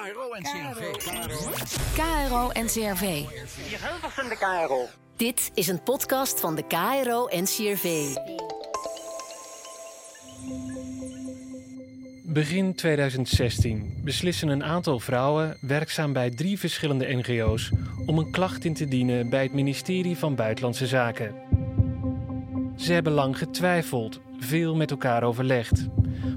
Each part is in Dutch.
KRO en CRV. KRO en CRV. Hier Hilversum de KRO. Dit is een podcast van de KRO en CRV. Begin 2016 beslissen een aantal vrouwen, werkzaam bij drie verschillende NGO's, om een klacht in te dienen bij het ministerie van Buitenlandse Zaken. Ze hebben lang getwijfeld, veel met elkaar overlegd.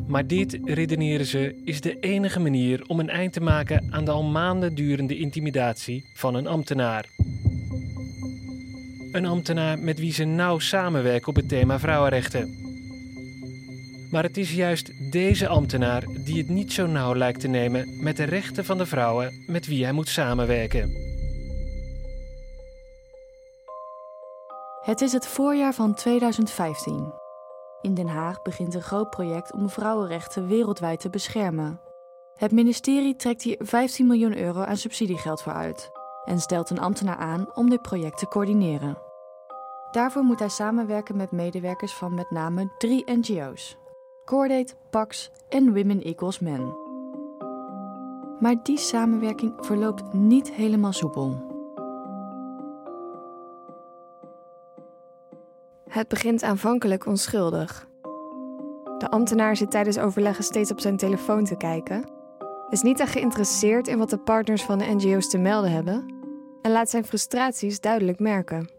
Maar dit, redeneren ze, is de enige manier om een eind te maken aan de al maanden durende intimidatie van een ambtenaar. Een ambtenaar met wie ze nauw samenwerken op het thema vrouwenrechten. Maar het is juist deze ambtenaar die het niet zo nauw lijkt te nemen met de rechten van de vrouwen met wie hij moet samenwerken. Het is het voorjaar van 2015. In Den Haag begint een groot project om vrouwenrechten wereldwijd te beschermen. Het ministerie trekt hier 15 miljoen euro aan subsidiegeld voor uit en stelt een ambtenaar aan om dit project te coördineren. Daarvoor moet hij samenwerken met medewerkers van met name drie NGO's: Cordate, Pax en Women Equals Men. Maar die samenwerking verloopt niet helemaal soepel. Het begint aanvankelijk onschuldig. De ambtenaar zit tijdens overleggen steeds op zijn telefoon te kijken, is niet echt geïnteresseerd in wat de partners van de NGO's te melden hebben en laat zijn frustraties duidelijk merken.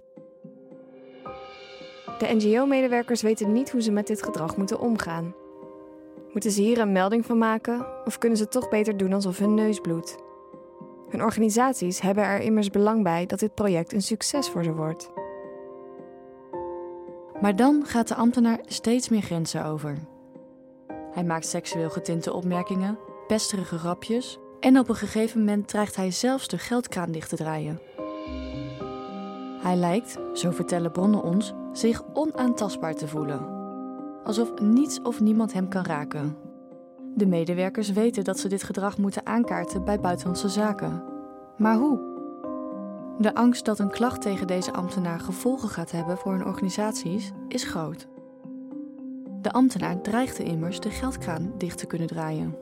De NGO-medewerkers weten niet hoe ze met dit gedrag moeten omgaan. Moeten ze hier een melding van maken of kunnen ze toch beter doen alsof hun neus bloedt? Hun organisaties hebben er immers belang bij dat dit project een succes voor ze wordt. Maar dan gaat de ambtenaar steeds meer grenzen over. Hij maakt seksueel getinte opmerkingen, pesterige grapjes en op een gegeven moment dreigt hij zelfs de geldkraan dicht te draaien. Hij lijkt, zo vertellen bronnen ons, zich onaantastbaar te voelen. Alsof niets of niemand hem kan raken. De medewerkers weten dat ze dit gedrag moeten aankaarten bij buitenlandse zaken. Maar hoe? De angst dat een klacht tegen deze ambtenaar gevolgen gaat hebben voor hun organisaties is groot. De ambtenaar dreigde immers de geldkraan dicht te kunnen draaien.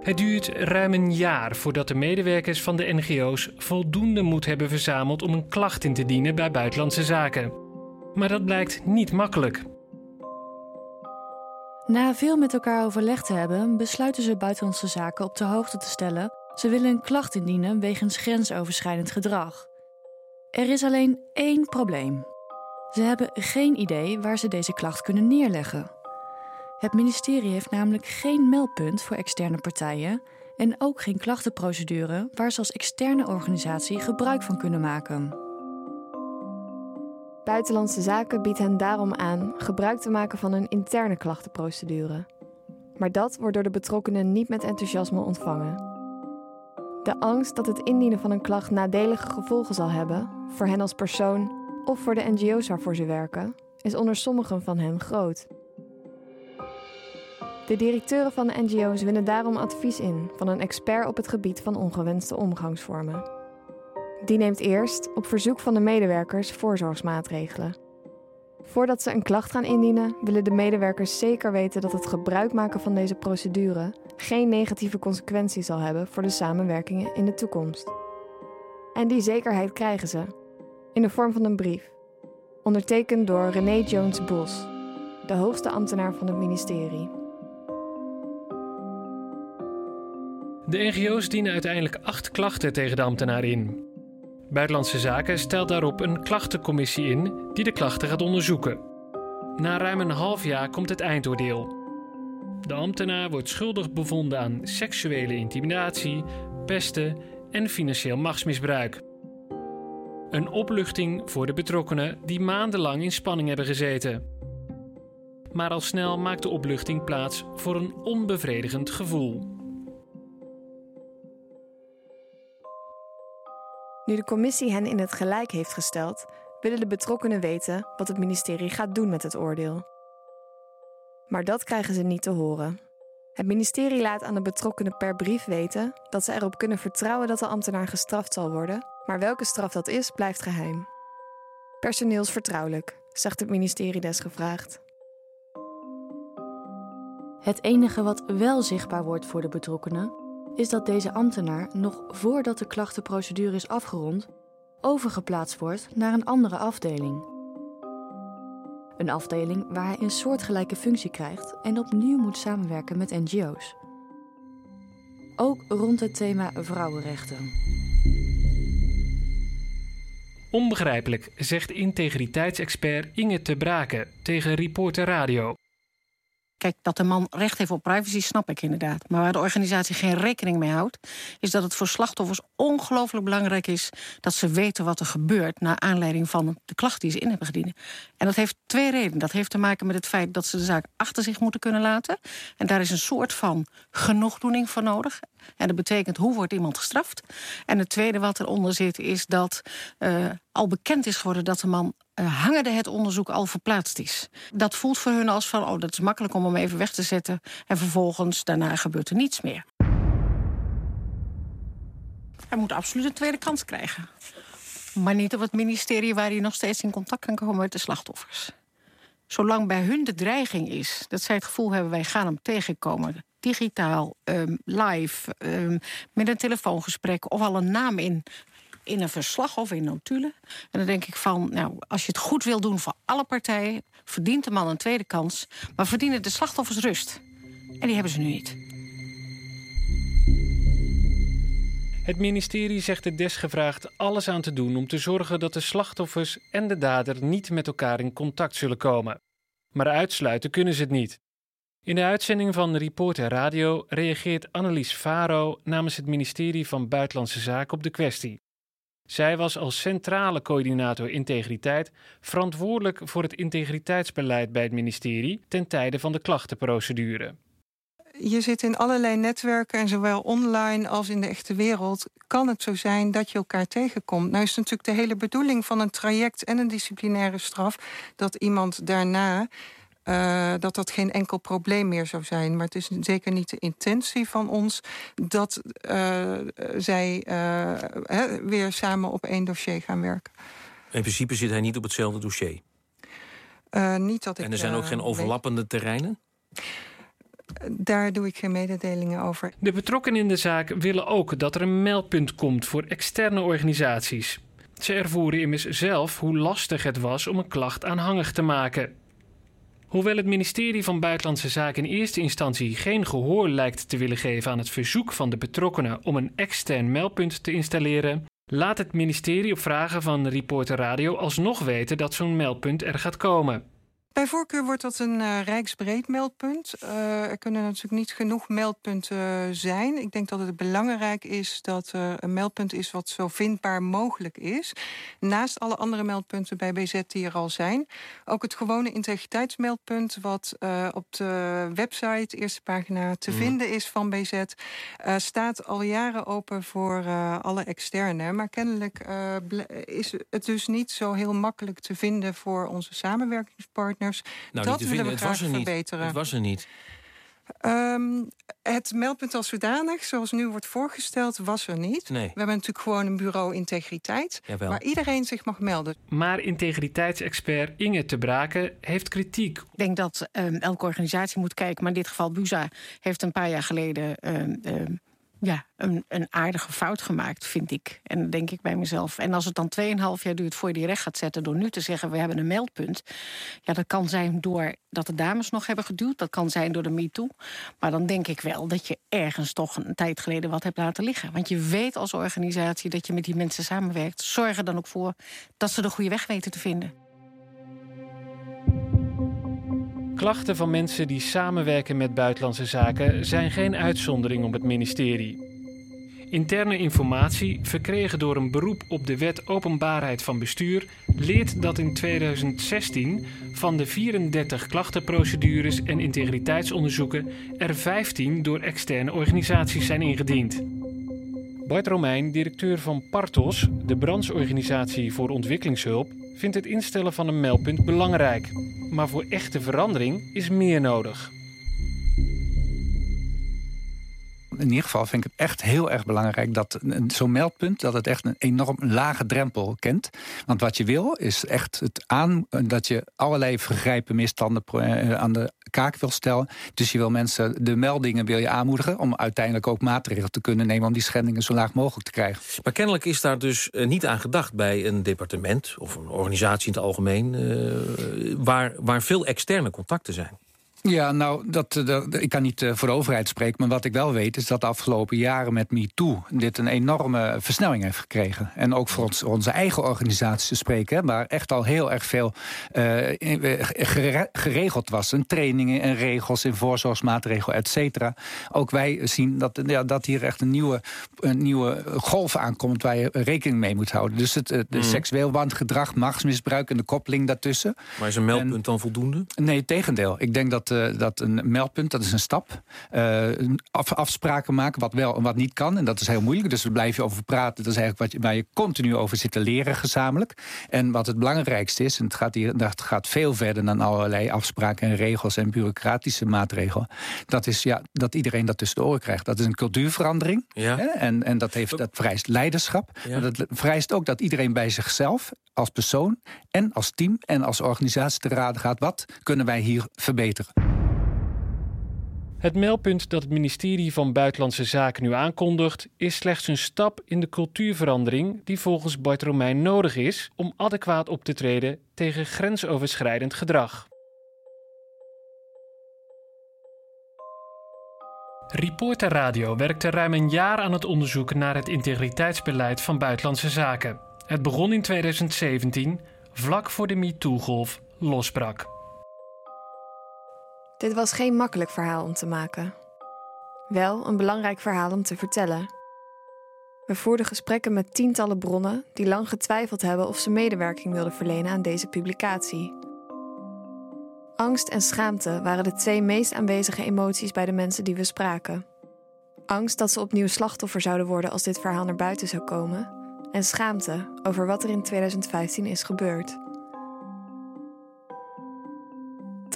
Het duurt ruim een jaar voordat de medewerkers van de NGO's voldoende moed hebben verzameld om een klacht in te dienen bij Buitenlandse Zaken. Maar dat blijkt niet makkelijk. Na veel met elkaar overlegd te hebben, besluiten ze Buitenlandse Zaken op de hoogte te stellen ze willen een klacht indienen wegens grensoverschrijdend gedrag. Er is alleen één probleem. Ze hebben geen idee waar ze deze klacht kunnen neerleggen. Het ministerie heeft namelijk geen meldpunt voor externe partijen en ook geen klachtenprocedure waar ze als externe organisatie gebruik van kunnen maken. Buitenlandse Zaken biedt hen daarom aan gebruik te maken van een interne klachtenprocedure. Maar dat wordt door de betrokkenen niet met enthousiasme ontvangen. De angst dat het indienen van een klacht nadelige gevolgen zal hebben, voor hen als persoon of voor de NGO's waarvoor ze werken, is onder sommigen van hen groot. De directeuren van de NGO's winnen daarom advies in van een expert op het gebied van ongewenste omgangsvormen. Die neemt eerst, op verzoek van de medewerkers, voorzorgsmaatregelen. Voordat ze een klacht gaan indienen, willen de medewerkers zeker weten dat het gebruik maken van deze procedure geen negatieve consequenties zal hebben voor de samenwerkingen in de toekomst. En die zekerheid krijgen ze in de vorm van een brief, ondertekend door René Jones Bos, de hoogste ambtenaar van het ministerie. De NGO's dienen uiteindelijk acht klachten tegen de ambtenaar in. Buitenlandse Zaken stelt daarop een klachtencommissie in die de klachten gaat onderzoeken. Na ruim een half jaar komt het eindoordeel. De ambtenaar wordt schuldig bevonden aan seksuele intimidatie, pesten en financieel machtsmisbruik. Een opluchting voor de betrokkenen die maandenlang in spanning hebben gezeten. Maar al snel maakt de opluchting plaats voor een onbevredigend gevoel. Nu de commissie hen in het gelijk heeft gesteld, willen de betrokkenen weten wat het ministerie gaat doen met het oordeel. Maar dat krijgen ze niet te horen. Het ministerie laat aan de betrokkenen per brief weten dat ze erop kunnen vertrouwen dat de ambtenaar gestraft zal worden, maar welke straf dat is, blijft geheim. Personeelsvertrouwelijk, zegt het ministerie desgevraagd. Het enige wat wel zichtbaar wordt voor de betrokkenen is dat deze ambtenaar nog voordat de klachtenprocedure is afgerond overgeplaatst wordt naar een andere afdeling. Een afdeling waar hij een soortgelijke functie krijgt en opnieuw moet samenwerken met NGO's. Ook rond het thema vrouwenrechten. Onbegrijpelijk, zegt integriteitsexpert Inge te Braken tegen Reporter Radio. Kijk, dat de man recht heeft op privacy, snap ik inderdaad. Maar waar de organisatie geen rekening mee houdt, is dat het voor slachtoffers ongelooflijk belangrijk is dat ze weten wat er gebeurt naar aanleiding van de klacht die ze in hebben gediend. En dat heeft twee redenen. Dat heeft te maken met het feit dat ze de zaak achter zich moeten kunnen laten. En daar is een soort van genoegdoening voor nodig. En dat betekent hoe wordt iemand gestraft. En het tweede wat eronder zit is dat uh, al bekend is geworden dat de man uh, hangende het onderzoek al verplaatst is. Dat voelt voor hun als van, oh, dat is makkelijk om hem even weg te zetten. En vervolgens, daarna gebeurt er niets meer. Hij moet absoluut een tweede kans krijgen. Maar niet op het ministerie waar hij nog steeds in contact kan komen met de slachtoffers. Zolang bij hun de dreiging is dat zij het gevoel hebben... wij gaan hem tegenkomen, digitaal, um, live, um, met een telefoongesprek... of al een naam in, in een verslag of in notulen. En dan denk ik van, nou, als je het goed wil doen voor alle partijen... verdient de man een tweede kans, maar verdienen de slachtoffers rust. En die hebben ze nu niet. Het ministerie zegt de desgevraagd alles aan te doen om te zorgen dat de slachtoffers en de dader niet met elkaar in contact zullen komen. Maar uitsluiten kunnen ze het niet. In de uitzending van Reporter Radio reageert Annelies Faro namens het ministerie van Buitenlandse Zaken op de kwestie. Zij was als centrale coördinator integriteit verantwoordelijk voor het integriteitsbeleid bij het ministerie ten tijde van de klachtenprocedure je zit in allerlei netwerken en zowel online als in de echte wereld kan het zo zijn dat je elkaar tegenkomt. Nou is natuurlijk de hele bedoeling van een traject en een disciplinaire straf dat iemand daarna uh, dat dat geen enkel probleem meer zou zijn. Maar het is zeker niet de intentie van ons dat uh, zij uh, weer samen op één dossier gaan werken. In principe zit hij niet op hetzelfde dossier. niet dat ik, en er zijn ook geen overlappende weet. terreinen? Daar doe ik geen mededelingen over. De betrokkenen in de zaak willen ook dat er een meldpunt komt voor externe organisaties. Ze ervoeren immers zelf hoe lastig het was om een klacht aanhangig te maken. Hoewel het ministerie van Buitenlandse Zaken in eerste instantie geen gehoor lijkt te willen geven aan het verzoek van de betrokkenen om een extern meldpunt te installeren, laat het ministerie op vragen van Reporter Radio alsnog weten dat zo'n meldpunt er gaat komen. Bij voorkeur wordt dat een uh, rijksbreed meldpunt. Uh, er kunnen natuurlijk niet genoeg meldpunten zijn. Ik denk dat het belangrijk is dat er een meldpunt is wat zo vindbaar mogelijk is. Naast alle andere meldpunten bij BZ die er al zijn. Ook het gewone integriteitsmeldpunt wat uh, op de website, eerste pagina, te mm. vinden is van BZ, staat al jaren open voor alle externe. Maar kennelijk is het dus niet zo heel makkelijk te vinden voor onze samenwerkingspartners. Nou, dat willen we het graag verbeteren. Het was er niet. Um, het meldpunt als zodanig, zoals nu wordt voorgesteld, was er niet. Nee. We hebben natuurlijk gewoon een bureau integriteit, Jawel. waar iedereen zich mag melden. Maar integriteitsexpert Inge te Braken heeft kritiek. Ik denk dat um, elke organisatie moet kijken, maar in dit geval Buza heeft een paar jaar geleden um, ja, een, een aardige fout gemaakt, vind ik. En denk ik bij mezelf. En als het dan 2,5 jaar duurt voor je die recht gaat zetten... door nu te zeggen, we hebben een meldpunt... ja, dat kan zijn door dat de dames nog hebben geduwd. Dat kan zijn door de MeToo. Maar dan denk ik wel dat je ergens toch een tijd geleden wat hebt laten liggen. Want je weet als organisatie dat je met die mensen samenwerkt. Zorg er dan ook voor dat ze de goede weg weten te vinden. Klachten van mensen die samenwerken met buitenlandse zaken zijn geen uitzondering op het ministerie. Interne informatie, verkregen door een beroep op de Wet Openbaarheid van Bestuur, leert dat in 2016 van de 34 klachtenprocedures en integriteitsonderzoeken er 15 door externe organisaties zijn ingediend. Bart Romein, directeur van Partos, de brancheorganisatie voor ontwikkelingshulp, vindt het instellen van een meldpunt belangrijk. Maar voor echte verandering is meer nodig. In ieder geval vind ik het echt heel erg belangrijk dat zo'n meldpunt dat het echt een enorm lage drempel kent. Want wat je wil is echt het aan dat je allerlei vergrijpen, misstanden eh, aan de kaak wil stellen. Dus je wil mensen, de meldingen wil je aanmoedigen om uiteindelijk ook maatregelen te kunnen nemen om die schendingen zo laag mogelijk te krijgen. Maar kennelijk is daar dus eh, niet aan gedacht bij een departement of een organisatie in het algemeen, waar, waar veel externe contacten zijn. Ja, nou, dat, eh, dat, ik kan niet uh, voor de overheid spreken... maar wat ik wel weet is dat de afgelopen jaren met MeToo... dit een enorme versnelling heeft gekregen. En ook voor ons, onze eigen organisatie te spreken... waar echt al heel erg veel uh, geregeld was. En trainingen en regels en voorzorgsmaatregelen, et cetera. Ook wij zien dat, ja, dat hier echt een nieuwe, een nieuwe golf aankomt... waar je rekening mee moet houden. Dus het, mm. seksueel wangedrag, machtsmisbruik en de koppeling daartussen. Maar is een meldpunt dan voldoende? Nee, tegendeel. Ik denk dat eh, dat een meldpunt, dat is een stap. Uh, afspraken maken, wat wel en wat niet kan. En dat is heel moeilijk, dus daar blijf je over praten. Dat is eigenlijk wat je, waar je continu over zit te leren gezamenlijk. En wat het belangrijkste is, en het gaat, hier, dat gaat veel verder... dan allerlei afspraken en regels en bureaucratische maatregelen... dat is ja, dat iedereen dat tussen de oren krijgt. Dat is een cultuurverandering. Ja. En, en dat, heeft, dat vereist leiderschap. Maar dat vereist ook dat iedereen bij zichzelf als persoon en als team en als organisatie te raden gaat... wat kunnen wij hier verbeteren? Het meldpunt dat het ministerie van Buitenlandse Zaken nu aankondigt, is slechts een stap in de cultuurverandering die volgens Bart Romein nodig is om adequaat op te treden tegen grensoverschrijdend gedrag. Reporter Radio werkte ruim een jaar aan het onderzoek naar het integriteitsbeleid van Buitenlandse Zaken. Het begon in 2017, vlak voor de MeToo-golf losbrak. Dit was geen makkelijk verhaal om te maken. Wel een belangrijk verhaal om te vertellen. We voerden gesprekken met tientallen bronnen die lang getwijfeld hebben of ze medewerking wilden verlenen aan deze publicatie. Angst en schaamte waren de twee meest aanwezige emoties bij de mensen die we spraken. Angst dat ze opnieuw slachtoffer zouden worden als dit verhaal naar buiten zou komen, en schaamte over wat er in 2015 is gebeurd.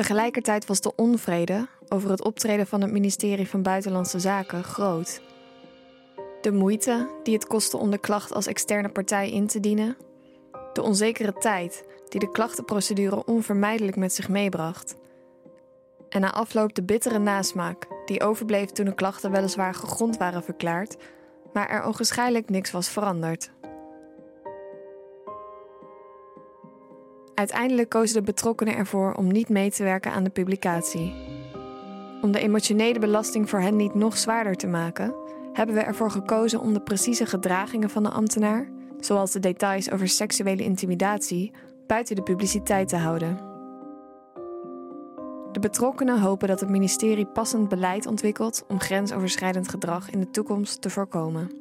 Tegelijkertijd was de onvrede over het optreden van het ministerie van Buitenlandse Zaken groot. De moeite die het kostte om de klacht als externe partij in te dienen, de onzekere tijd die de klachtenprocedure onvermijdelijk met zich meebracht, en na afloop de bittere nasmaak die overbleef toen de klachten weliswaar gegrond waren verklaard, maar er onwaarschijnlijk niks was veranderd. Uiteindelijk kozen de betrokkenen ervoor om niet mee te werken aan de publicatie. Om de emotionele belasting voor hen niet nog zwaarder te maken, hebben we ervoor gekozen om de precieze gedragingen van de ambtenaar, zoals de details over seksuele intimidatie, buiten de publiciteit te houden. De betrokkenen hopen dat het ministerie passend beleid ontwikkelt om grensoverschrijdend gedrag in de toekomst te voorkomen.